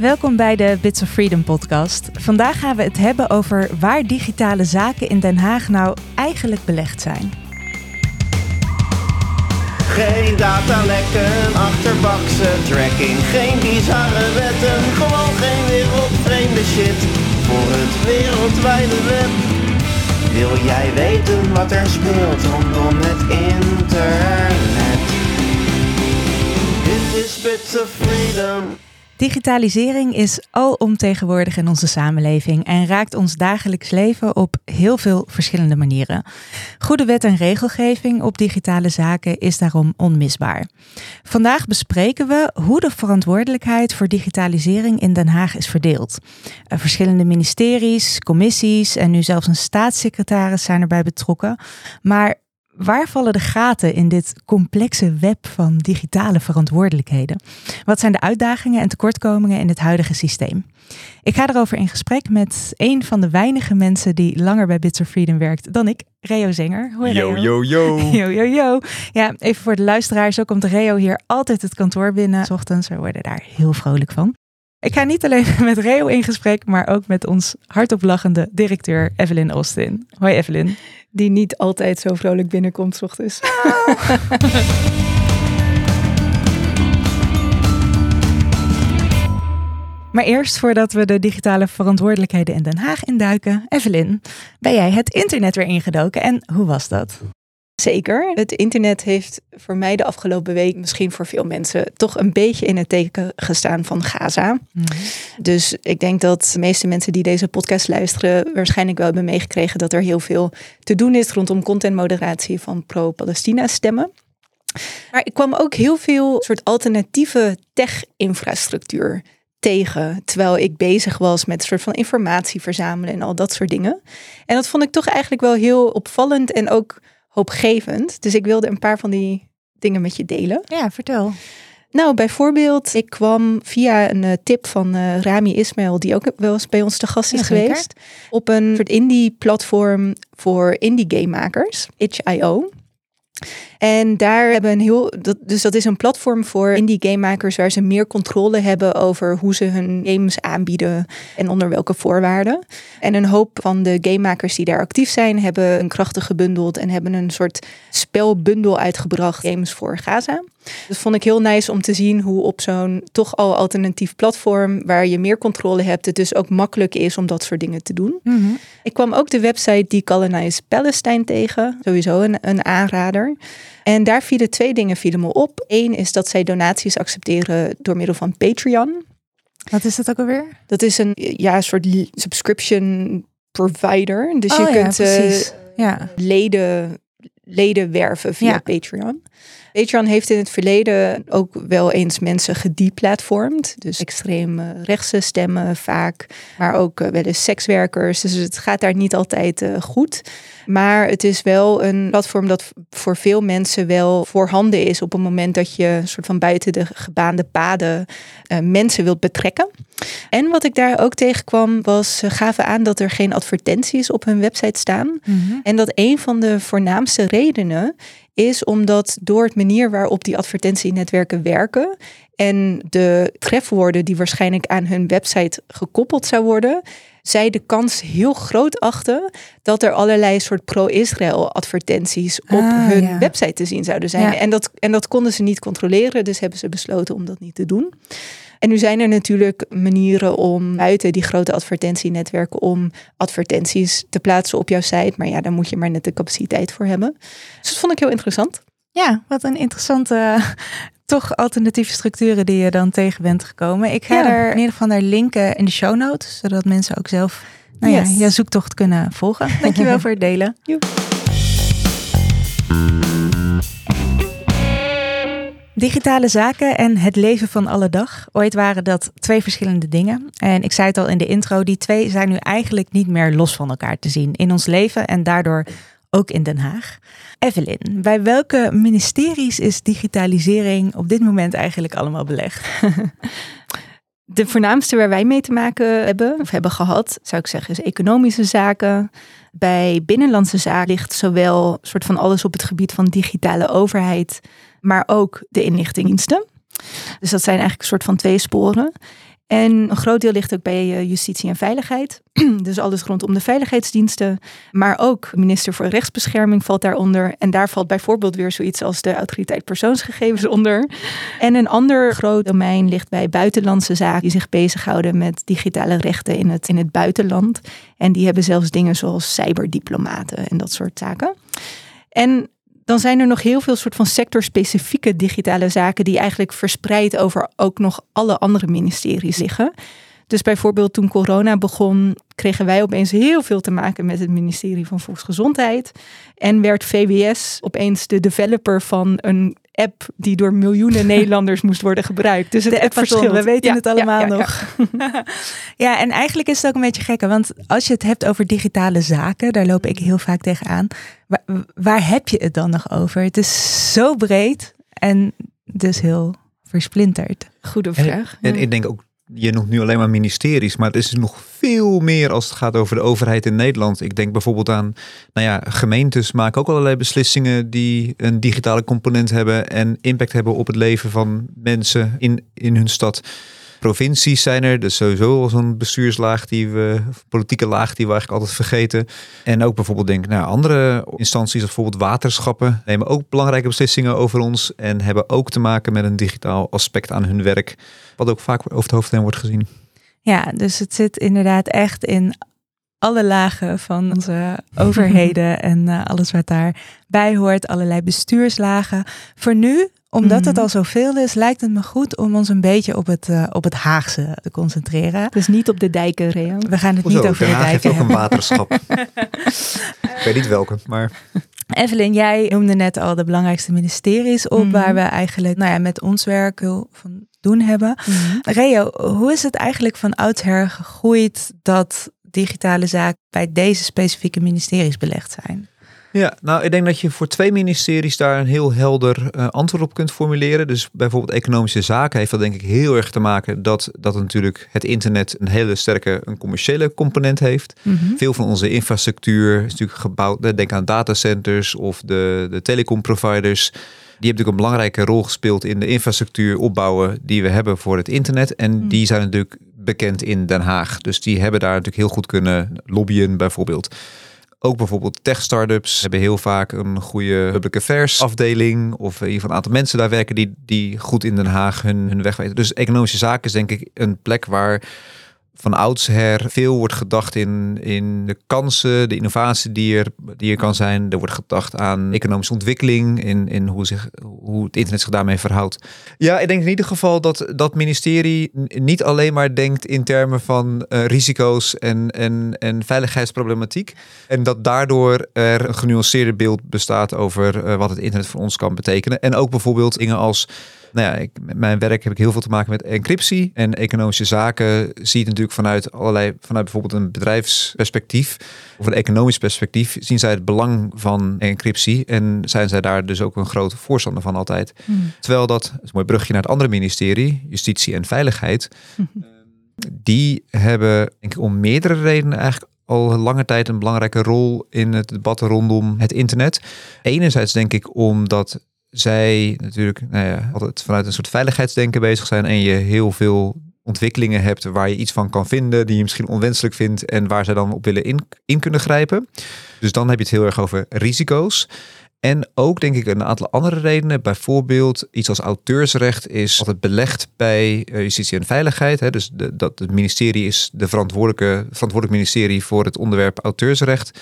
Welkom bij de Bits of Freedom podcast. Vandaag gaan we het hebben over waar digitale zaken in Den Haag nou eigenlijk belegd zijn. Geen datalekken, achterbakse tracking, geen bizarre wetten, gewoon geen wereldvreemde shit voor het wereldwijde web. Wil jij weten wat er speelt rondom het internet? Dit is Bits of Freedom. Digitalisering is alomtegenwoordig in onze samenleving en raakt ons dagelijks leven op heel veel verschillende manieren. Goede wet en regelgeving op digitale zaken is daarom onmisbaar. Vandaag bespreken we hoe de verantwoordelijkheid voor digitalisering in Den Haag is verdeeld. Uh, verschillende ministeries, commissies en nu zelfs een staatssecretaris zijn erbij betrokken. Maar Waar vallen de gaten in dit complexe web van digitale verantwoordelijkheden? Wat zijn de uitdagingen en tekortkomingen in het huidige systeem? Ik ga erover in gesprek met een van de weinige mensen die langer bij Bits of Freedom werkt dan ik, Reo Zenger. Hoi Yo, yo, yo. Yo, yo, yo. Ja, even voor de luisteraars. Zo komt Reo hier altijd het kantoor binnen. S ochtends, we worden daar heel vrolijk van. Ik ga niet alleen met Reo in gesprek, maar ook met ons hardop lachende directeur Evelyn Austin. Hoi Evelyn die niet altijd zo vrolijk binnenkomt s ochtends. Maar eerst, voordat we de digitale verantwoordelijkheden in Den Haag induiken, Evelyn, ben jij het internet weer ingedoken en hoe was dat? Zeker. Het internet heeft voor mij de afgelopen week, misschien voor veel mensen, toch een beetje in het teken gestaan van Gaza. Mhm. Dus ik denk dat de meeste mensen die deze podcast luisteren, waarschijnlijk wel hebben meegekregen dat er heel veel te doen is rondom contentmoderatie van pro-Palestina stemmen. Maar ik kwam ook heel veel soort alternatieve tech-infrastructuur tegen. Terwijl ik bezig was met een soort van informatie verzamelen en al dat soort dingen. En dat vond ik toch eigenlijk wel heel opvallend en ook hoopgevend. Dus ik wilde een paar van die dingen met je delen. Ja, vertel. Nou, bijvoorbeeld, ik kwam via een eh, tip van uh, Rami Ismail, die ook wel eens bij ons te gast is geweest, op een soort indie-platform voor indie-game-makers, itch.io. En daar hebben een heel. Dat, dus dat is een platform voor indie gamemakers waar ze meer controle hebben over hoe ze hun games aanbieden en onder welke voorwaarden. En een hoop van de gamemakers die daar actief zijn, hebben een krachten gebundeld en hebben een soort spelbundel uitgebracht, games voor Gaza. Dat vond ik heel nice om te zien hoe op zo'n toch al alternatief platform, waar je meer controle hebt, het dus ook makkelijk is om dat soort dingen te doen. Mhm. Ik kwam ook de website Decolonize Palestine tegen, sowieso een, een aanrader. En daar vielen twee dingen vielen me op. Eén is dat zij donaties accepteren door middel van Patreon. Wat is dat ook alweer? Dat is een ja, soort subscription provider. Dus je oh kunt uh, ja. leden, leden werven via Patreon. Patreon heeft in het verleden ook wel eens mensen gedeplatformd. Dus extreem rechtse stemmen vaak, maar ook wel eens sekswerkers. Dus het gaat daar niet altijd goed. Maar het is wel een platform dat voor veel mensen wel voorhanden is op het moment dat je een soort van buiten de gebaande paden uh, mensen wilt betrekken. En wat ik daar ook tegenkwam was, ze gaven aan dat er geen advertenties op hun website staan. Mhm. En dat een van de voornaamste redenen is omdat door het manier waarop die advertentienetwerken werken en de trefwoorden die waarschijnlijk aan hun website gekoppeld zou worden, zij de kans heel groot achten dat er allerlei soort pro-Israël advertenties op ah, hun website te zien zouden zijn. En, dat, en dat konden ze niet controleren, dus hebben ze besloten om dat niet te doen. En nu zijn er natuurlijk manieren om buiten die grote advertentienetwerken om advertenties te plaatsen op jouw site. Maar ja, daar moet je maar net de capaciteit voor hebben. Dus dat vond ik heel interessant. Ja, wat een interessante toch alternatieve structuren die je dan tegen bent gekomen. Ik ga er in ieder geval naar linken in de show notes, zodat mensen ook zelf nou ja, je zoektocht kunnen volgen. Dankjewel voor het delen. Digitale zaken en het leven van alle dag. Ooit waren dat twee verschillende dingen. En ik zei het al in de intro, die twee zijn nu eigenlijk niet meer los van elkaar te zien in ons leven en daardoor ook in Den Haag. Evelyn, bij welke ministeries is digitalisering op dit moment eigenlijk allemaal belegd? De voornaamste waar wij mee te maken hebben, of hebben gehad, zou ik zeggen, is economische zaken. Bij binnenlandse zaken ligt zowel soort van alles op het gebied van digitale overheid, maar ook de inlichtingendiensten. Dus dat zijn eigenlijk een soort van twee sporen. En een groot deel ligt ook bij eh, justitie en veiligheid. dus alles rondom de veiligheidsdiensten. Maar ook minister voor rechtsbescherming valt daaronder. En daar valt bijvoorbeeld weer zoiets als de autoriteit persoonsgegevens onder. En een ander groot domein ligt bij buitenlandse zaken die zich bezighouden met digitale rechten in het, in het buitenland. En die hebben zelfs dingen zoals cyberdiplomaten en dat soort zaken. En dan zijn er nog heel veel soort van sectorspecifieke digitale zaken die eigenlijk verspreid over ook nog alle andere ministeries liggen. Dus bijvoorbeeld toen corona begon, kregen wij opeens heel veel te maken met het ministerie van Volksgezondheid. En werd VWS opeens de developer van een app die door miljoenen Nederlanders moest worden gebruikt. Dus het de app verschil. We weten Ja, het allemaal ja, ja, ja. nog. Ja. en eigenlijk is het ook een beetje gekke. Want als je het hebt over digitale zaken, daar loop ik heel vaak tegenaan. Waar, waar heb je het dan nog over? Het is zo breed en dus heel versplinterd. Goede En, vraag. en ik denk ook, je noemt nu alleen maar ministeries, maar het is nog veel meer als het gaat over de overheid in Nederland. Ik denk bijvoorbeeld aan, nou ja, gemeentes maken ook allerlei beslissingen die een digitale component hebben en impact hebben op het leven van mensen in, in hun stad. Provincies zijn er, dus sowieso al zo'n bestuurslaag die we, politieke laag die we eigenlijk altijd vergeten. En ook bijvoorbeeld denk ik naar andere instanties, als bijvoorbeeld waterschappen, nemen ook belangrijke beslissingen over ons en hebben ook te maken met een digitaal aspect aan hun werk, wat ook vaak over het hoofd heen wordt gezien. Ja, dus het zit inderdaad echt in alle lagen van onze overheden en eh, alles wat daarbij hoort, allerlei bestuurslagen. Voor nu, omdat het Mhm. al zoveel is, lijkt het me goed om ons een beetje op het, eh, op het Haagse te concentreren. Dus niet op de dijken, Rea. We gaan het Hoezo? niet over de Haag heeft dijken ook een waterschap. ik weet niet welke, maar Evelyn, jij noemde net al de belangrijkste ministeries op Mhm. waar we eigenlijk nou ja, met ons werk heel van doen hebben. Reo, hoe is het eigenlijk van oudsher gegroeid dat digitale zaken bij deze specifieke ministeries belegd zijn? Ja, nou, ik denk dat je voor twee ministeries daar een heel helder eh, antwoord op kunt formuleren. Dus bijvoorbeeld economische zaken heeft dat denk ik heel erg te maken dat, dat natuurlijk het internet een hele sterke een commerciële component heeft. Veel van onze infrastructuur is natuurlijk gebouwd, eh, denk aan datacenters of de, de telecomproviders. Die hebben natuurlijk een belangrijke rol gespeeld in de infrastructuur opbouwen die we hebben voor het internet. En Mm. die zijn natuurlijk bekend in Den Haag. Dus die hebben daar natuurlijk heel goed kunnen lobbyen bijvoorbeeld. Ook bijvoorbeeld tech-startups hebben heel vaak een goede public affairs afdeling. Of in ieder geval een aantal mensen daar werken die, die goed in Den Haag hun, hun weg weten. Dus economische zaken is denk ik een plek waar van oudsher veel wordt gedacht in, in de kansen, de innovatie die er, die er kan zijn. Er wordt gedacht aan economische ontwikkeling, in, in hoe, zich, hoe het internet zich daarmee verhoudt. Ja, ik denk in ieder geval dat dat ministerie niet alleen maar denkt in termen van eh, risico's en, en, en veiligheidsproblematiek. En dat daardoor er een genuanceerder beeld bestaat over eh, wat het internet voor ons kan betekenen. En ook bijvoorbeeld dingen als nou ja, ik, met mijn werk heb ik heel veel te maken met encryptie. En economische zaken zie je natuurlijk vanuit allerlei, vanuit bijvoorbeeld een bedrijfsperspectief of een economisch perspectief, zien zij het belang van encryptie. En zijn zij daar dus ook een grote voorstander van altijd. Terwijl dat, dat is een mooi brugje naar het andere ministerie, Justitie en Veiligheid. Die hebben, denk ik, om meerdere redenen eigenlijk al lange tijd een belangrijke rol in het debat rondom het internet. Enerzijds denk ik omdat zij natuurlijk nou ja, altijd vanuit een soort veiligheidsdenken bezig zijn en je heel veel ontwikkelingen hebt waar je iets van kan vinden die je misschien onwenselijk vindt en waar zij dan op willen in, kunnen grijpen. Dus dan heb je het heel erg over risico's. En ook denk ik een aantal andere redenen. Bijvoorbeeld iets als auteursrecht is altijd belegd bij eh, justitie en veiligheid. Hè. Dus dat het ministerie is de verantwoordelijke, verantwoordelijk ministerie voor het onderwerp auteursrecht.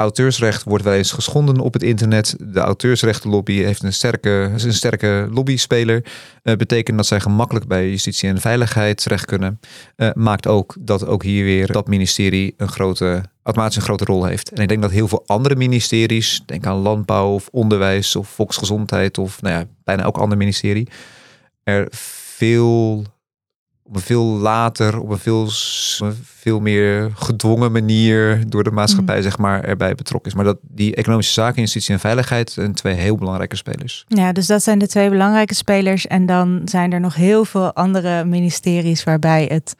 Auteursrecht wordt wel eens geschonden op het internet. De auteursrechtenlobby heeft een sterke, is een sterke lobbyspeler. Uh, betekent dat zij gemakkelijk bij justitie en veiligheid terecht kunnen. Uh, maakt ook dat ook hier weer dat ministerie een grote, automatisch een grote rol heeft. En ik denk dat heel veel andere ministeries, denk aan landbouw of onderwijs of volksgezondheid of nou ja, bijna elk ander ministerie, er veel op een veel later, op een veel, veel meer gedwongen manier door de maatschappij, mm. zeg maar, erbij betrokken is. Maar dat die economische zaken, justitie en veiligheid zijn twee heel belangrijke spelers. Ja, dus dat zijn de twee belangrijke spelers. En dan zijn er nog heel veel andere ministeries waarbij het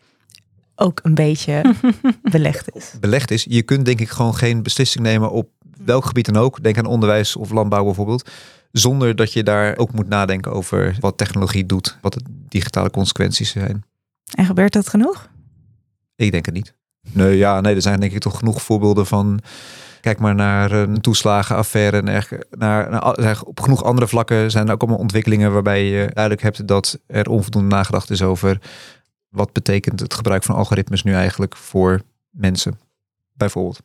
ook een beetje belegd is. Belegd is. Je kunt denk ik gewoon geen beslissing nemen op welk gebied dan ook. Denk aan onderwijs of landbouw bijvoorbeeld. Zonder dat je daar ook moet nadenken over wat technologie doet, wat de digitale consequenties zijn. En gebeurt dat genoeg? Ik denk het niet. Nee, ja, nee, er zijn denk ik toch genoeg voorbeelden van. Kijk maar naar een toeslagenaffaire en naar, op genoeg andere vlakken zijn er ook allemaal ontwikkelingen waarbij je duidelijk hebt dat er onvoldoende nagedacht is over wat betekent het gebruik van algoritmes nu eigenlijk voor mensen, bijvoorbeeld.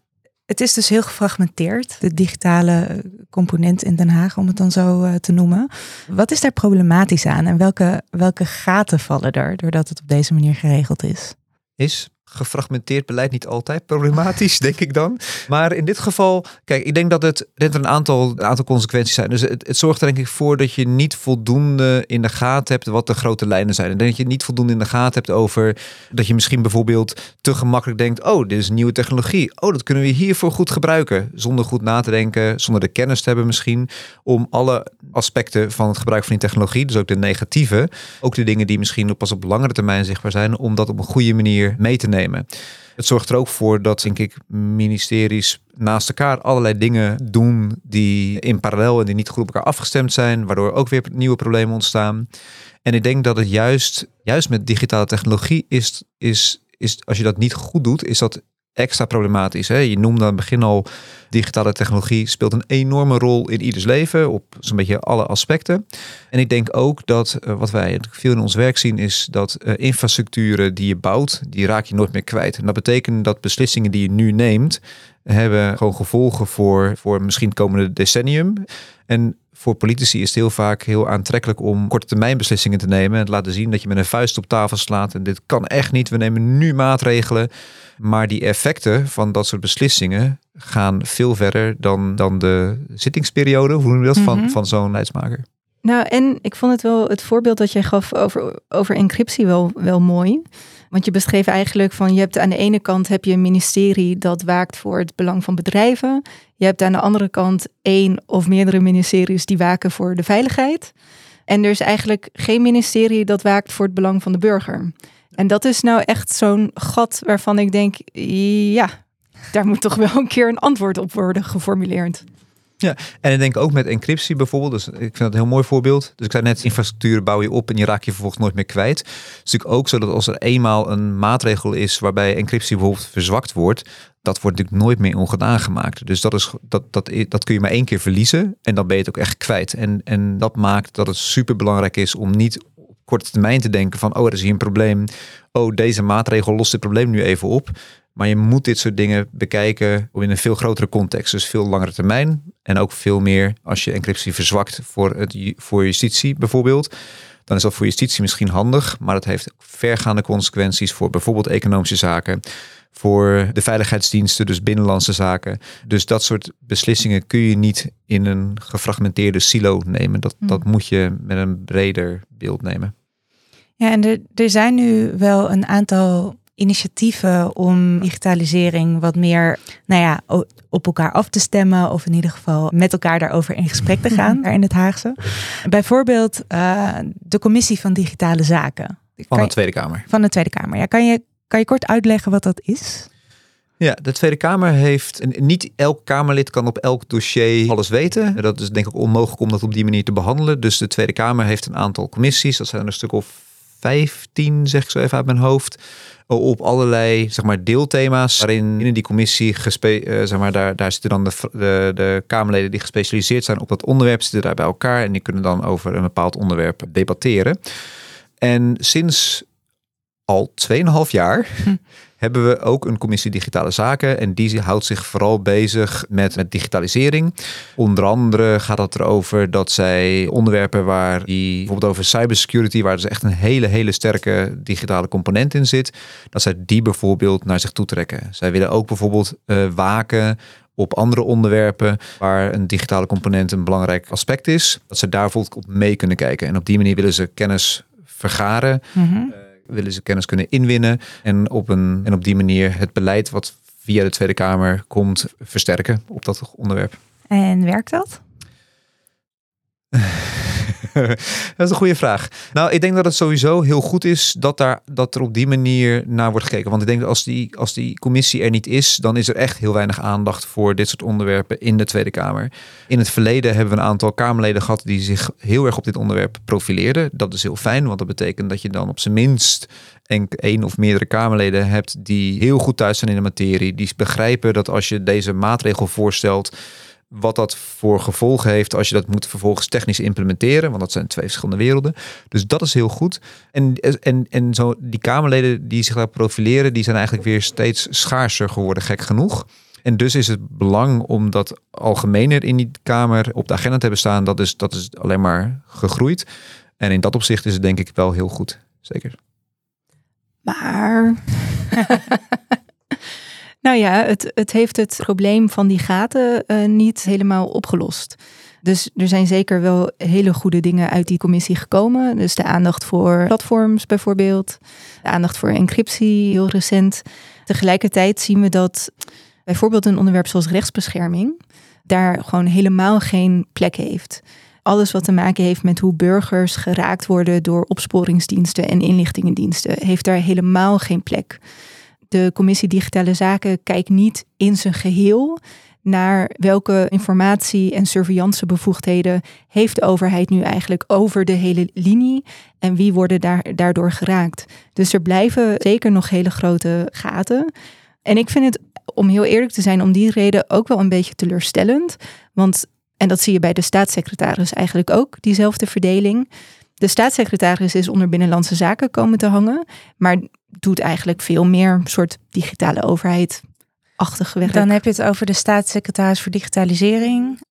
Het is dus heel gefragmenteerd, de digitale component in Den Haag, om het dan zo eh, te noemen. Wat is daar problematisch aan en welke, welke gaten vallen er doordat het op deze manier geregeld is? Is gefragmenteerd beleid niet altijd problematisch, denk ik dan. Maar in dit geval, kijk, ik denk dat het er een aantal, een aantal consequenties zijn. Dus het, het zorgt er denk ik voor dat je niet voldoende in de gaten hebt wat de grote lijnen zijn. En dat je niet voldoende in de gaten hebt over dat je misschien bijvoorbeeld te gemakkelijk denkt, oh, dit is nieuwe technologie. Oh, dat kunnen we hiervoor goed gebruiken. Zonder goed na te denken, zonder de kennis te hebben misschien, om alle aspecten van het gebruik van die technologie, dus ook de negatieve, ook de dingen die misschien pas op langere termijn zichtbaar zijn, om dat op een goede manier mee te nemen. Het zorgt er ook voor dat, denk ik, ministeries naast elkaar allerlei dingen doen die in parallel en die niet goed op elkaar afgestemd zijn, waardoor ook weer nieuwe problemen ontstaan. En ik denk dat het juist, juist met digitale technologie is, is, is, als je dat niet goed doet, is dat extra problematisch. Hè? Je noemde aan het begin al, digitale technologie speelt een enorme rol in ieders leven op zo'n beetje alle aspecten. En ik denk ook dat eh, wat wij veel in ons werk zien is dat uh, infrastructuren die je bouwt, die raak je nooit meer kwijt. En dat betekent dat beslissingen die je nu neemt, hebben gewoon gevolgen voor, voor misschien het komende decennium. En voor politici is het heel vaak heel aantrekkelijk om korte termijn beslissingen te nemen. En te laten zien dat je met een vuist op tafel slaat. En dit kan echt niet. We nemen nu maatregelen. Maar die effecten van dat soort beslissingen gaan veel verder dan, dan de zittingsperiode, hoe noem je dat, van, mhm. van zo'n leidsmaker. Nou, en ik vond het wel, het voorbeeld dat jij gaf over, over encryptie wel, wel mooi. Want je beschreef eigenlijk van, je hebt aan de ene kant heb je een ministerie dat waakt voor het belang van bedrijven. Je hebt aan de andere kant één of meerdere ministeries die waken voor de veiligheid. En er is eigenlijk geen ministerie dat waakt voor het belang van de burger. En dat is nou echt zo'n gat waarvan ik denk, ja, daar moet toch wel een keer een antwoord op worden geformuleerd. Ja, en ik denk ook met encryptie bijvoorbeeld. Dus ik vind dat een heel mooi voorbeeld. Dus ik zei net, infrastructuur bouw je op en je raak je vervolgens nooit meer kwijt. Het is natuurlijk ook zo dat als er eenmaal een maatregel is waarbij encryptie bijvoorbeeld verzwakt wordt, dat wordt natuurlijk nooit meer ongedaan gemaakt. Dus dat, is, dat, dat, dat kun je maar één keer verliezen en dan ben je het ook echt kwijt. En, en dat maakt dat het super belangrijk is om niet op korte termijn te denken van, oh, er is hier een probleem. Oh, deze maatregel lost dit probleem nu even op. Maar je moet dit soort dingen bekijken in een veel grotere context. Dus veel langere termijn. En ook veel meer als je encryptie verzwakt voor, het, voor justitie bijvoorbeeld. Dan is dat voor justitie misschien handig. Maar het heeft vergaande consequenties voor bijvoorbeeld economische zaken. Voor de veiligheidsdiensten, dus binnenlandse zaken. Dus dat soort beslissingen kun je niet in een gefragmenteerde silo nemen. Dat, hmm. dat moet je met een breder beeld nemen. Ja, en er, er zijn nu wel een aantal initiatieven om digitalisering wat meer, nou ja, op elkaar af te stemmen of in ieder geval met elkaar daarover in gesprek te gaan in het Haagse. Bijvoorbeeld uh, de Commissie van Digitale Zaken. Van de Tweede Kamer. Van de Tweede Kamer. Ja, kan je, kan je kort uitleggen wat dat is? Ja, de Tweede Kamer heeft. Niet elk Kamerlid kan op elk dossier alles weten. Dat is denk ik onmogelijk om dat op die manier te behandelen. Dus de Tweede Kamer heeft een aantal commissies. Dat zijn een stuk of 15, zeg ik zo even uit mijn hoofd. Op allerlei zeg maar, deelthema's. Waarin in die commissie, uh, zeg maar, daar, daar zitten dan de, de, de Kamerleden die gespecialiseerd zijn op dat onderwerp, zitten daar bij elkaar. En die kunnen dan over een bepaald onderwerp debatteren. En sinds al 2,5 jaar hm hebben we ook een commissie digitale zaken. En die houdt zich vooral bezig met, met digitalisering. Onder andere gaat het erover dat zij onderwerpen waar die bijvoorbeeld over cybersecurity, waar dus echt een hele, hele sterke digitale component in zit, dat zij die bijvoorbeeld naar zich toe trekken. Zij willen ook bijvoorbeeld uh, waken op andere onderwerpen waar een digitale component een belangrijk aspect is. Dat ze daar bijvoorbeeld op mee kunnen kijken. En op die manier willen ze kennis vergaren. Mhm willen ze kennis kunnen inwinnen en op, een, en op die manier het beleid wat via de Tweede Kamer komt versterken op dat onderwerp. En werkt dat? dat is een goede vraag. Nou, ik denk dat het sowieso heel goed is dat, daar, dat er op die manier naar wordt gekeken. Want ik denk dat als die, als die commissie er niet is, dan is er echt heel weinig aandacht voor dit soort onderwerpen in de Tweede Kamer. In het verleden hebben we een aantal Kamerleden gehad die zich heel erg op dit onderwerp profileerden. Dat is heel fijn, want dat betekent dat je dan op zijn minst en één of meerdere Kamerleden hebt die heel goed thuis zijn in de materie, die begrijpen dat als je deze maatregel voorstelt, wat dat voor gevolgen heeft als je dat moet vervolgens technisch implementeren. Want dat zijn twee verschillende werelden. Dus dat is heel goed. En, en, en zo die Kamerleden die zich daar profileren, die zijn eigenlijk weer steeds schaarser geworden, gek genoeg. En dus is het belang om dat algemener in die Kamer op de agenda te hebben staan. Dat is, dat is alleen maar gegroeid. En in dat opzicht is het denk ik wel heel goed. Zeker. Maar. nou ja, het, het heeft het probleem van die gaten uh, niet helemaal opgelost. Dus er zijn zeker wel hele goede dingen uit die commissie gekomen. Dus de aandacht voor platforms bijvoorbeeld. De aandacht voor encryptie, heel recent. Tegelijkertijd zien we dat bijvoorbeeld een onderwerp zoals rechtsbescherming daar gewoon helemaal geen plek heeft. Alles wat te maken heeft met hoe burgers geraakt worden door opsporingsdiensten en inlichtingendiensten, heeft daar helemaal geen plek. De Commissie Digitale Zaken kijkt niet in zijn geheel naar welke informatie- en surveillancebevoegdheden heeft de overheid nu eigenlijk over de hele linie en wie worden daar, daardoor geraakt. Dus er blijven zeker nog hele grote gaten. En ik vind het, om heel eerlijk te zijn, om die reden ook wel een beetje teleurstellend. Want, en dat zie je bij de staatssecretaris eigenlijk ook, diezelfde verdeling. De staatssecretaris is onder Binnenlandse Zaken komen te hangen, maar doet eigenlijk veel meer soort digitale overheid achtige werk. Dan heb je het over de staatssecretaris voor digitalisering,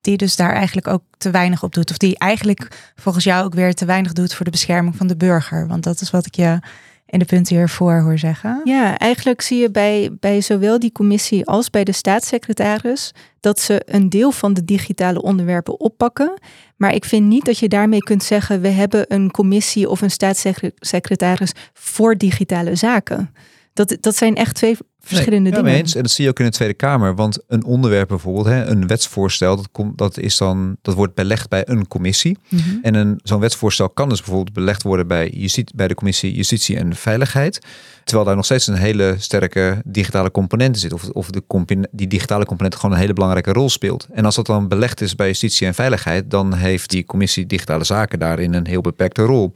die dus daar eigenlijk ook te weinig op doet. Of die eigenlijk volgens jou ook weer te weinig doet voor de bescherming van de burger. Want dat is wat ik je in de punten hiervoor hoor zeggen. Ja, eigenlijk zie je bij, bij zowel die commissie als bij de staatssecretaris dat ze een deel van de digitale onderwerpen oppakken. Maar ik vind niet dat je daarmee kunt zeggen: we hebben een commissie of een staatssecretaris voor digitale zaken. Dat, dat zijn echt twee verschillende nee, dingen. Eens. En dat zie je ook in de Tweede Kamer. Want een onderwerp bijvoorbeeld, hè, een wetsvoorstel, dat, komt, dat, is dan, dat wordt belegd bij een commissie. Mhm. En een, zo'n wetsvoorstel kan dus bijvoorbeeld belegd worden bij, justitie, bij de commissie Justitie en Veiligheid. Terwijl daar nog steeds een hele sterke digitale component in zit. Of, of de die digitale component gewoon een hele belangrijke rol speelt. En als dat dan belegd is bij Justitie en Veiligheid, dan heeft die commissie Digitale Zaken daarin een heel beperkte rol.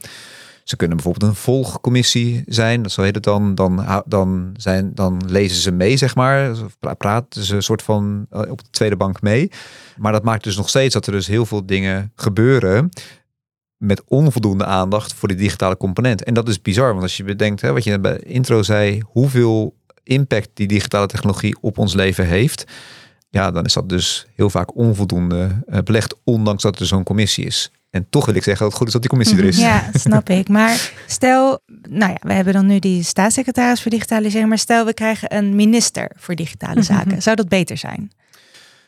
Ze kunnen bijvoorbeeld een volgcommissie zijn, dat heet het dan. Dan, dan, zijn, dan lezen ze mee, zeg maar. Praten ze een soort van eh, op de tweede bank mee. Maar dat maakt dus nog steeds dat er dus heel veel dingen gebeuren met onvoldoende aandacht voor de digitale component. En dat is bizar, want als je bedenkt, hè, wat je bij intro zei, hoeveel impact die digitale technologie op ons leven heeft, ja, dan is dat dus heel vaak onvoldoende eh, belegd, ondanks dat er zo'n commissie is. En toch wil ik zeggen dat het goed is dat die commissie er is. Ja, snap ik. Maar stel, nou ja, we hebben dan nu die staatssecretaris voor digitalisering, maar stel we krijgen een minister voor digitale mhm. zaken. Zou dat beter zijn?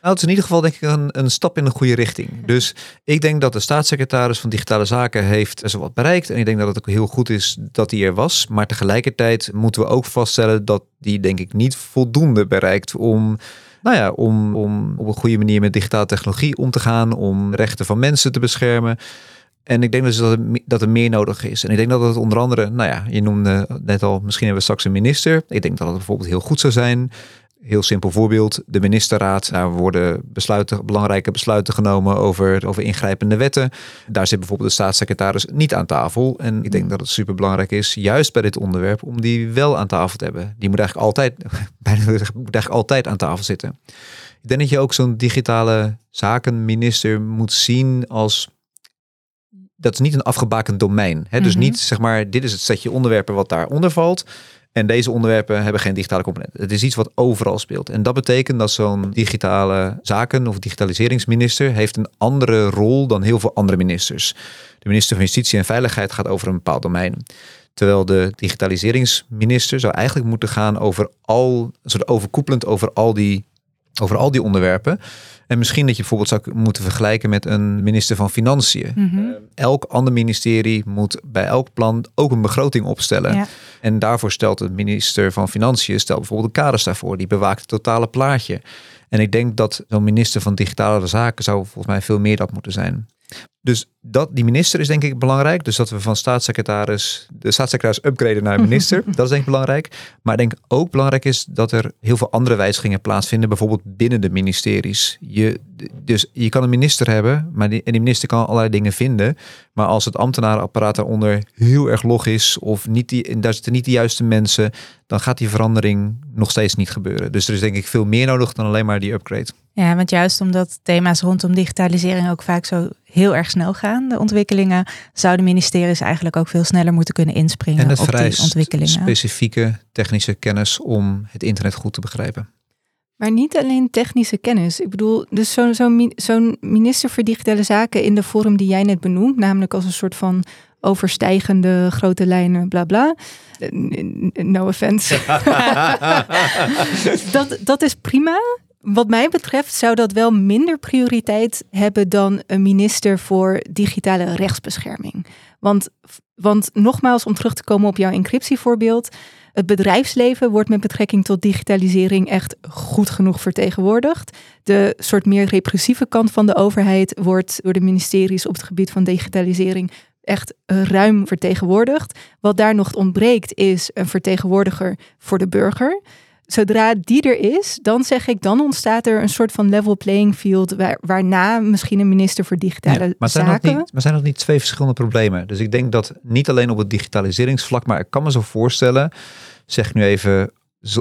Nou, het is in ieder geval denk ik een, een stap in de goede richting. Dus ik denk dat de staatssecretaris van Digitale Zaken heeft zo wat bereikt. En ik denk dat het ook heel goed is dat hij er was. Maar tegelijkertijd moeten we ook vaststellen dat die denk ik niet voldoende bereikt om nou ja, om, om op een goede manier met digitale technologie om te gaan, om rechten van mensen te beschermen. En ik denk dus dat, er, dat er meer nodig is. En ik denk dat het onder andere, nou ja, je noemde net al, misschien hebben we straks een minister. Ik denk dat het bijvoorbeeld heel goed zou zijn Heel simpel voorbeeld, de ministerraad. Daar worden besluiten, belangrijke besluiten genomen over, over ingrijpende wetten. Daar zit bijvoorbeeld de staatssecretaris niet aan tafel. En ik denk dat het super belangrijk is, juist bij dit onderwerp, om die wel aan tafel te hebben. Die moet eigenlijk altijd, bijna moet eigenlijk altijd aan tafel zitten. Ik denk dat je ook zo'n digitale zakenminister moet zien als dat is niet een afgebakend domein. Hè? Dus mhm. niet zeg maar, dit is het setje onderwerpen wat daaronder valt. En deze onderwerpen hebben geen digitale component. Het is iets wat overal speelt. En dat betekent dat zo'n digitale zaken of digitaliseringsminister heeft een andere rol dan heel veel andere ministers. De minister van Justitie en Veiligheid gaat over een bepaald domein. Terwijl de digitaliseringsminister zou eigenlijk moeten gaan over al, soort overkoepelend over al die, over al die onderwerpen. En misschien dat je bijvoorbeeld zou moeten vergelijken met een minister van Financiën. Mhm. Eh, elk ander ministerie moet bij elk plan ook een begroting opstellen. En daarvoor stelt de minister van Financiën stelt bijvoorbeeld de kaders daarvoor. Die bewaakt het totale plaatje. En ik denk dat zo'n minister van Digitale Zaken zou volgens mij veel meer dat moeten zijn. Dus dat, die minister is denk ik belangrijk. Dus dat we van staatssecretaris, de staatssecretaris upgraden naar minister. dat is denk ik belangrijk. Maar ik denk ook belangrijk is dat er heel veel andere wijzigingen plaatsvinden. Bijvoorbeeld binnen de ministeries. Je, dus je kan een minister hebben, maar die, en die minister kan allerlei dingen vinden. Maar als het ambtenarenapparaat daaronder heel erg log is of niet die, daar zitten niet de juiste mensen, dan gaat die verandering nog steeds niet gebeuren. Dus er is denk ik veel meer nodig dan alleen maar die upgrade. Ja, want juist omdat thema's rondom digitalisering ook vaak zo heel erg snel gaan, de ontwikkelingen, zouden ministeries eigenlijk ook veel sneller moeten kunnen inspringen en het op die ontwikkelingen. specifieke technische kennis om het internet goed te begrijpen. Maar niet alleen technische kennis. Ik bedoel, dus zo'n zo zo'n minister voor digitale zaken in de vorm die jij net benoemt, namelijk als een soort van overstijgende grote lijnen, bla bla. No offense. dat, dat is prima. Wat mij betreft zou dat wel minder prioriteit hebben dan een minister voor digitale rechtsbescherming. Want, want nogmaals, om terug te komen op jouw encryptievoorbeeld. Het bedrijfsleven wordt met betrekking tot digitalisering echt goed genoeg vertegenwoordigd. De soort meer repressieve kant van de overheid wordt door de ministeries op het gebied van digitalisering echt ruim vertegenwoordigd. Wat daar nog ontbreekt is een vertegenwoordiger voor de burger. Zodra die er is, dan zeg ik, dan ontstaat er een soort van level playing field waar, waarna misschien een minister voor digitale maar zijn zaken. niet, maar zijn dat niet twee verschillende problemen? Dus ik denk dat niet alleen op het digitaliseringsvlak, maar ik kan me zo voorstellen, zeg ik nu even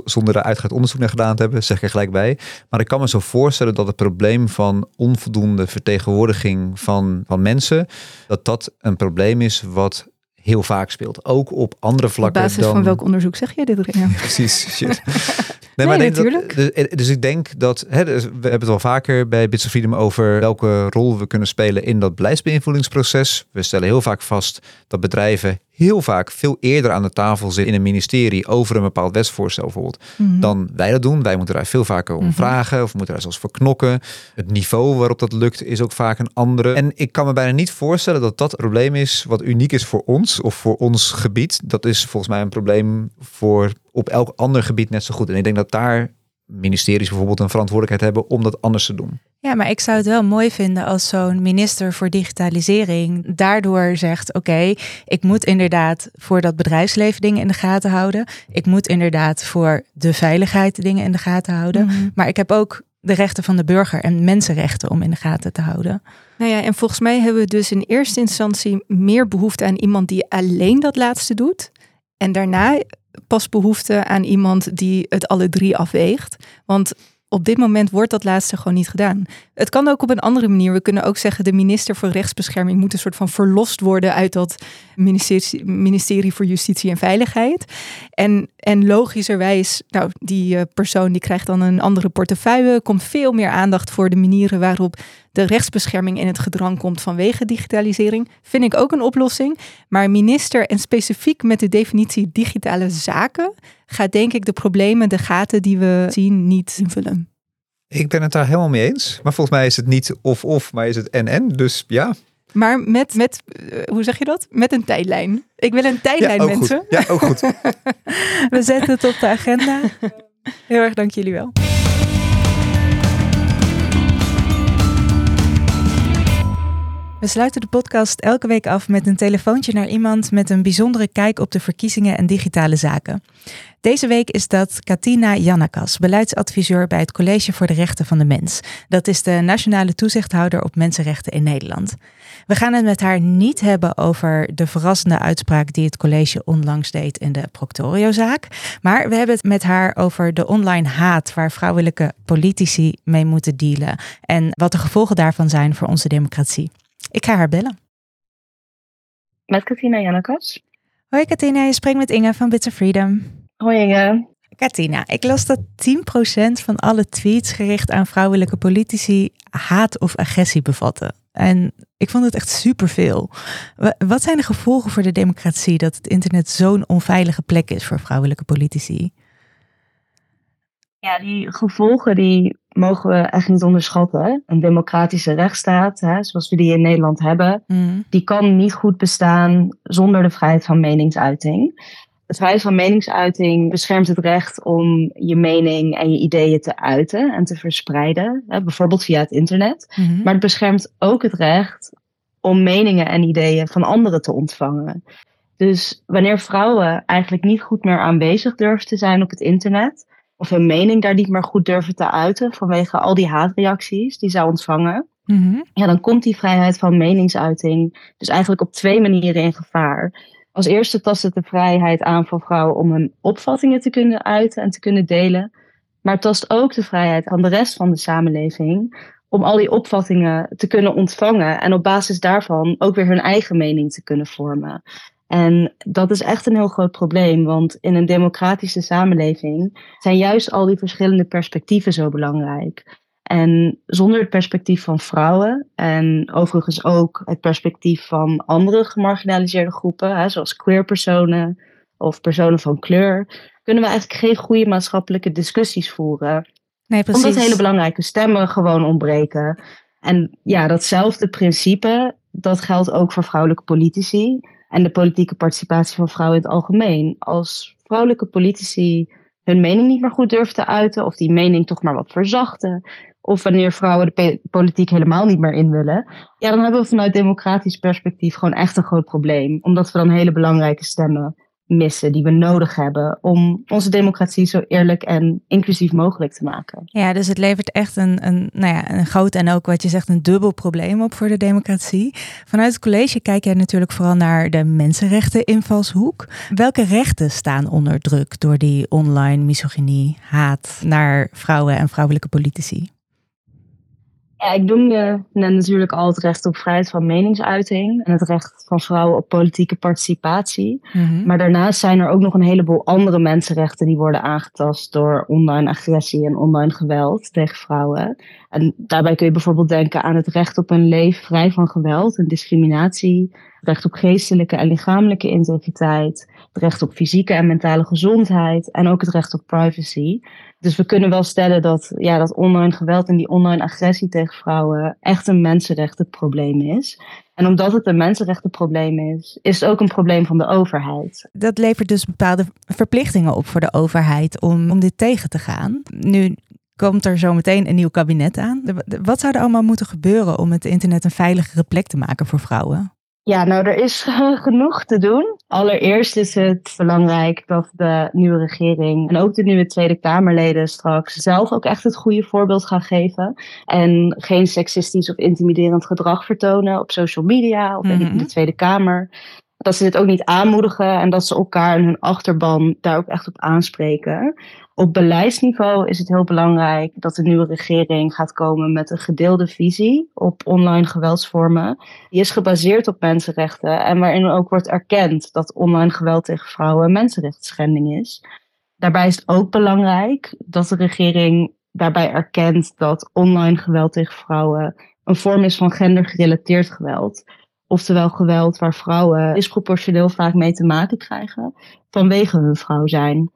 zonder er uitgebreid onderzoek naar gedaan te hebben, zeg ik er gelijk bij. Maar ik kan me zo voorstellen dat het probleem van onvoldoende vertegenwoordiging van, van mensen, dat dat een probleem is wat heel vaak speelt. Ook op andere vlakken. Op basis van welk onderzoek zeg je dit? Ja. Precies. Shit. Nee, maar natuurlijk. dus, dus, ik denk dat, hè, dus we hebben het wel vaker bij Bits of Freedom over welke rol we kunnen spelen in dat beleidsbeïnvloedingsproces. We stellen heel vaak vast dat bedrijven heel vaak veel eerder aan de tafel zitten in een ministerie over een bepaald wetsvoorstel bijvoorbeeld, mhm. dan wij dat doen. Wij moeten daar veel vaker om mhm. vragen of moeten daar zelfs voor knokken. Het niveau waarop dat lukt is ook vaak een andere. En ik kan me bijna niet voorstellen dat dat een probleem is wat uniek is voor ons of voor ons gebied. Dat is volgens mij een probleem voor op elk ander gebied net zo goed. En ik denk dat daar ministeries bijvoorbeeld een verantwoordelijkheid hebben om dat anders te doen. Ja, maar ik zou het wel mooi vinden als zo'n minister voor digitalisering daardoor zegt: Oké, ik moet inderdaad voor dat bedrijfsleven dingen in de gaten houden. Ik moet inderdaad voor de veiligheid dingen in de gaten houden. Mhm. Maar ik heb ook de rechten van de burger en mensenrechten om in de gaten te houden. Nou ja, en volgens mij hebben we dus in eerste instantie meer behoefte aan iemand die alleen dat laatste doet. En daarna pas behoefte aan iemand die het alle drie afweegt. Want op dit moment wordt dat laatste gewoon niet gedaan. Het kan ook op een andere manier. We kunnen ook zeggen, de minister voor rechtsbescherming moet een soort van verlost worden uit dat ministerie, ministerie voor Justitie en Veiligheid. En, en logischerwijs, nou, die uh, persoon die krijgt dan een andere portefeuille, komt veel meer aandacht voor de manieren waarop de rechtsbescherming in het gedrang komt vanwege digitalisering. Vind ik ook een oplossing. Maar minister en specifiek met de definitie digitale zaken gaat denk ik de problemen, de gaten die we zien, niet invullen. Ik ben het daar helemaal mee eens. Maar volgens mij is het niet of-of, maar is het en-en. Dus ja. Maar met, met uh, hoe zeg je dat? Met een tijdlijn. Ik wil een tijdlijn, ja, mensen. Goed. Ja, ook goed. We zetten het op de agenda. Heel erg dank jullie wel. We sluiten de podcast elke week af met een telefoontje naar iemand met een bijzondere kijk op de verkiezingen en digitale zaken. Deze week is dat Katina Jannakas, beleidsadviseur bij het College voor de Rechten van de Mens. Dat is de nationale toezichthouder op mensenrechten in Nederland. We gaan het met haar niet hebben over de verrassende uitspraak die het college onlangs deed in de Proctorio-zaak. Maar we hebben het met haar over de online haat waar vrouwelijke politici mee moeten dealen. En wat de gevolgen daarvan zijn voor onze democratie. Ik ga haar bellen. Met Katina Jannakas. Hoi Katina, je spreekt met Inge van Bits of Freedom. Hoi Inge. Katina, ik las dat 10% van alle tweets gericht aan vrouwelijke politici haat of agressie bevatten. En ik vond het echt superveel. Wat zijn de gevolgen voor de democratie dat het internet zo'n onveilige plek is voor vrouwelijke politici? Ja, die gevolgen die mogen we echt niet onderschatten. Een democratische rechtsstaat, hè, zoals we die in Nederland hebben, mm. die kan niet goed bestaan zonder de vrijheid van meningsuiting. De vrijheid van meningsuiting beschermt het recht om je mening en je ideeën te uiten en te verspreiden, hè, bijvoorbeeld via het internet. Mm-hmm. Maar het beschermt ook het recht om meningen en ideeën van anderen te ontvangen. Dus wanneer vrouwen eigenlijk niet goed meer aanwezig durven te zijn op het internet, of hun mening daar niet meer goed durven te uiten vanwege al die haatreacties die zij ontvangen, mhm. ja, dan komt die vrijheid van meningsuiting dus eigenlijk op twee manieren in gevaar. Als eerste tast het de vrijheid aan van vrouwen om hun opvattingen te kunnen uiten en te kunnen delen. Maar het tast ook de vrijheid aan de rest van de samenleving om al die opvattingen te kunnen ontvangen en op basis daarvan ook weer hun eigen mening te kunnen vormen. En dat is echt een heel groot probleem, want in een democratische samenleving zijn juist al die verschillende perspectieven zo belangrijk. En zonder het perspectief van vrouwen en overigens ook het perspectief van andere gemarginaliseerde groepen, hè, zoals queerpersonen of personen van kleur, kunnen we eigenlijk geen goede maatschappelijke discussies voeren. Nee, precies. Omdat hele belangrijke stemmen gewoon ontbreken. En ja, datzelfde principe, dat geldt ook voor vrouwelijke politici en de politieke participatie van vrouwen in het algemeen. Als vrouwelijke politici hun mening niet meer goed durven te uiten, of die mening toch maar wat verzachten, of wanneer vrouwen de politiek helemaal niet meer in willen, ja, dan hebben we vanuit democratisch perspectief gewoon echt een groot probleem. Omdat we dan hele belangrijke stemmen missen die we nodig hebben om onze democratie zo eerlijk en inclusief mogelijk te maken. Ja, dus het levert echt een, een, nou ja, een groot en ook wat je zegt een dubbel probleem op voor de democratie. Vanuit het college kijk jij natuurlijk vooral naar de mensenrechten invalshoek. Welke rechten staan onder druk door die online misogynie, haat naar vrouwen en vrouwelijke politici? Ja, ik noemde net natuurlijk al het recht op vrijheid van meningsuiting en het recht van vrouwen op politieke participatie. Mhm. Maar daarnaast zijn er ook nog een heleboel andere mensenrechten die worden aangetast door online agressie en online geweld tegen vrouwen. En daarbij kun je bijvoorbeeld denken aan het recht op een leven vrij van geweld en discriminatie, het recht op geestelijke en lichamelijke integriteit, het recht op fysieke en mentale gezondheid en ook het recht op privacy. Dus we kunnen wel stellen dat, ja, dat online geweld en die online agressie tegen vrouwen echt een mensenrechtenprobleem is. En omdat het een mensenrechtenprobleem is, is het ook een probleem van de overheid. Dat levert dus bepaalde verplichtingen op voor de overheid om, om dit tegen te gaan. Nu komt er zo meteen een nieuw kabinet aan. Wat zou er allemaal moeten gebeuren om het internet een veiligere plek te maken voor vrouwen? Ja, nou, er is genoeg te doen. Allereerst is het belangrijk dat de nieuwe regering en ook de nieuwe Tweede Kamerleden straks zelf ook echt het goede voorbeeld gaan geven. En geen seksistisch of intimiderend gedrag vertonen op social media of in de mhm. Tweede Kamer. Dat ze dit ook niet aanmoedigen en dat ze elkaar en hun achterban daar ook echt op aanspreken. Op beleidsniveau is het heel belangrijk dat de nieuwe regering gaat komen met een gedeelde visie op online geweldsvormen. Die is gebaseerd op mensenrechten en waarin ook wordt erkend dat online geweld tegen vrouwen een mensenrechtsschending is. Daarbij is het ook belangrijk dat de regering daarbij erkent dat online geweld tegen vrouwen een vorm is van gendergerelateerd geweld. Oftewel geweld waar vrouwen disproportioneel vaak mee te maken krijgen vanwege hun vrouw zijn.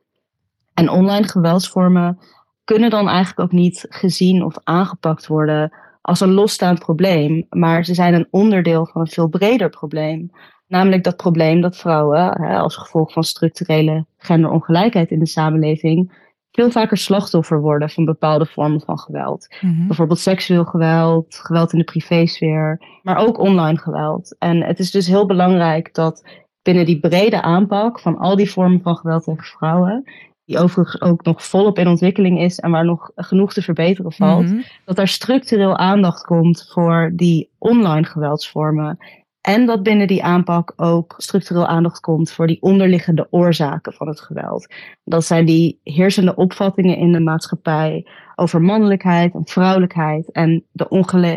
En online geweldsvormen kunnen dan eigenlijk ook niet gezien of aangepakt worden als een losstaand probleem, maar ze zijn een onderdeel van een veel breder probleem. Namelijk dat probleem dat vrouwen, als gevolg van structurele genderongelijkheid in de samenleving, veel vaker slachtoffer worden van bepaalde vormen van geweld. Mhm. Bijvoorbeeld seksueel geweld, geweld in de privésfeer, maar ook online geweld. En het is dus heel belangrijk dat binnen die brede aanpak van al die vormen van geweld tegen vrouwen, die overigens ook nog volop in ontwikkeling is en waar nog genoeg te verbeteren valt, mhm. dat daar structureel aandacht komt voor die online geweldsvormen. En dat binnen die aanpak ook structureel aandacht komt voor die onderliggende oorzaken van het geweld. Dat zijn die heersende opvattingen in de maatschappij over mannelijkheid en vrouwelijkheid en de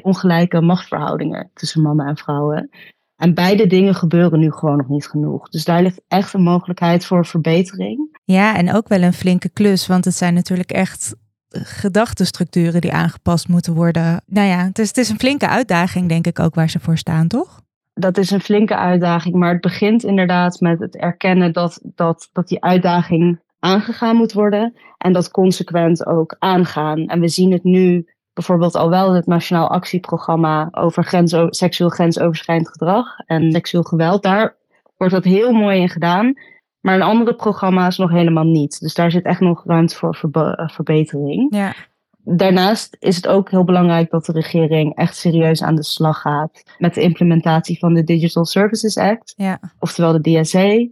ongelijke machtsverhoudingen tussen mannen en vrouwen. En beide dingen gebeuren nu gewoon nog niet genoeg. Dus daar ligt echt een mogelijkheid voor verbetering. Ja, en ook wel een flinke klus, want het zijn natuurlijk echt gedachtenstructuren die aangepast moeten worden. Nou ja, het is, het is een flinke uitdaging, denk ik ook, waar ze voor staan, toch? Dat is een flinke uitdaging, maar het begint inderdaad met het erkennen dat, dat, dat die uitdaging aangegaan moet worden en dat consequent ook aangaan. En we zien het nu bijvoorbeeld al wel het Nationaal Actieprogramma over grenso seksueel grensoverschrijdend gedrag en seksueel geweld. Daar wordt dat heel mooi in gedaan. Maar in andere programma's nog helemaal niet. Dus daar zit echt nog ruimte voor verbetering. Ja. Daarnaast is het ook heel belangrijk dat de regering echt serieus aan de slag gaat met de implementatie van de Digital Services Act, ja. oftewel de DSA.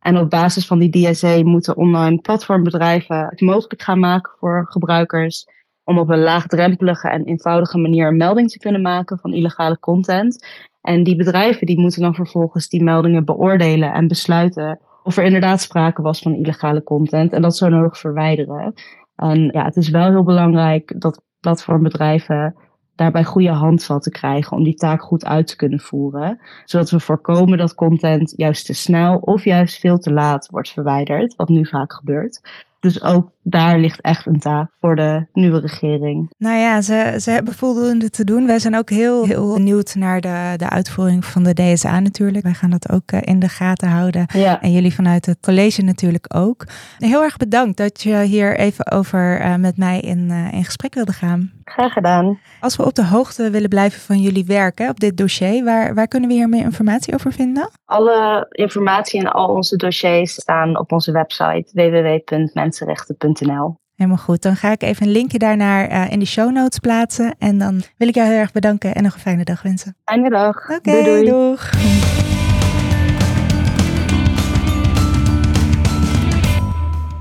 En op basis van die DSA moeten online platformbedrijven het mogelijk gaan maken voor gebruikers om op een laagdrempelige en eenvoudige manier een melding te kunnen maken van illegale content. En die bedrijven die moeten dan vervolgens die meldingen beoordelen en besluiten of er inderdaad sprake was van illegale content en dat zo nodig verwijderen. En ja, het is wel heel belangrijk dat platformbedrijven daarbij goede handvatten krijgen om die taak goed uit te kunnen voeren. Zodat we voorkomen dat content juist te snel of juist veel te laat wordt verwijderd, wat nu vaak gebeurt. Dus ook daar ligt echt een taak voor de nieuwe regering. Nou ja, ze, ze hebben voldoende te doen. Wij zijn ook heel, heel benieuwd naar de, de uitvoering van de DSA natuurlijk. Wij gaan dat ook eh, in de gaten houden. Ja. En jullie vanuit het college natuurlijk ook. Heel erg bedankt dat je hier even over uh, met mij in, uh, in gesprek wilde gaan. Graag gedaan. Als we op de hoogte willen blijven van jullie werk hè, op dit dossier, waar, waar kunnen we hier meer informatie over vinden? Alle informatie en al onze dossiers staan op onze website www.mensenrechten.nl. Helemaal goed. Dan ga ik even een linkje daarnaar uh, in de show notes plaatsen. En dan wil ik jou heel erg bedanken en nog een fijne dag wensen. Fijne dag. Oké, doei, doei. doeg.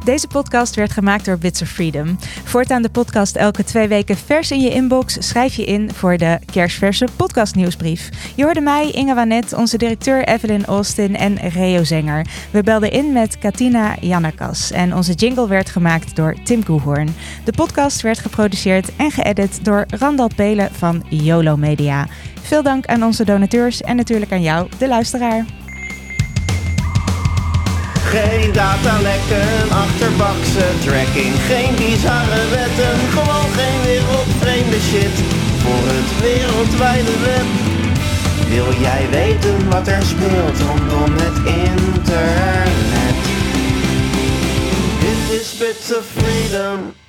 Deze podcast werd gemaakt door Bits of Freedom. Voortaan de podcast elke twee weken vers in je inbox. Schrijf je in voor de kerstverse podcastnieuwsbrief. Je hoorde mij, Inge Wanet, onze directeur Evelyn Austin en Reo Zenger. We belden in met Katina Jannakas en onze jingle werd gemaakt door Tim Koehoorn. De podcast werd geproduceerd en geëdit door Randal Pelen van YOLO Media. Veel dank aan onze donateurs en natuurlijk aan jou, de luisteraar. Geen datalekken, achterbakse tracking, geen bizarre wetten, gewoon geen wereldvreemde shit voor het wereldwijde web. Wil jij weten wat er speelt rondom het internet? Dit is Bits of Freedom.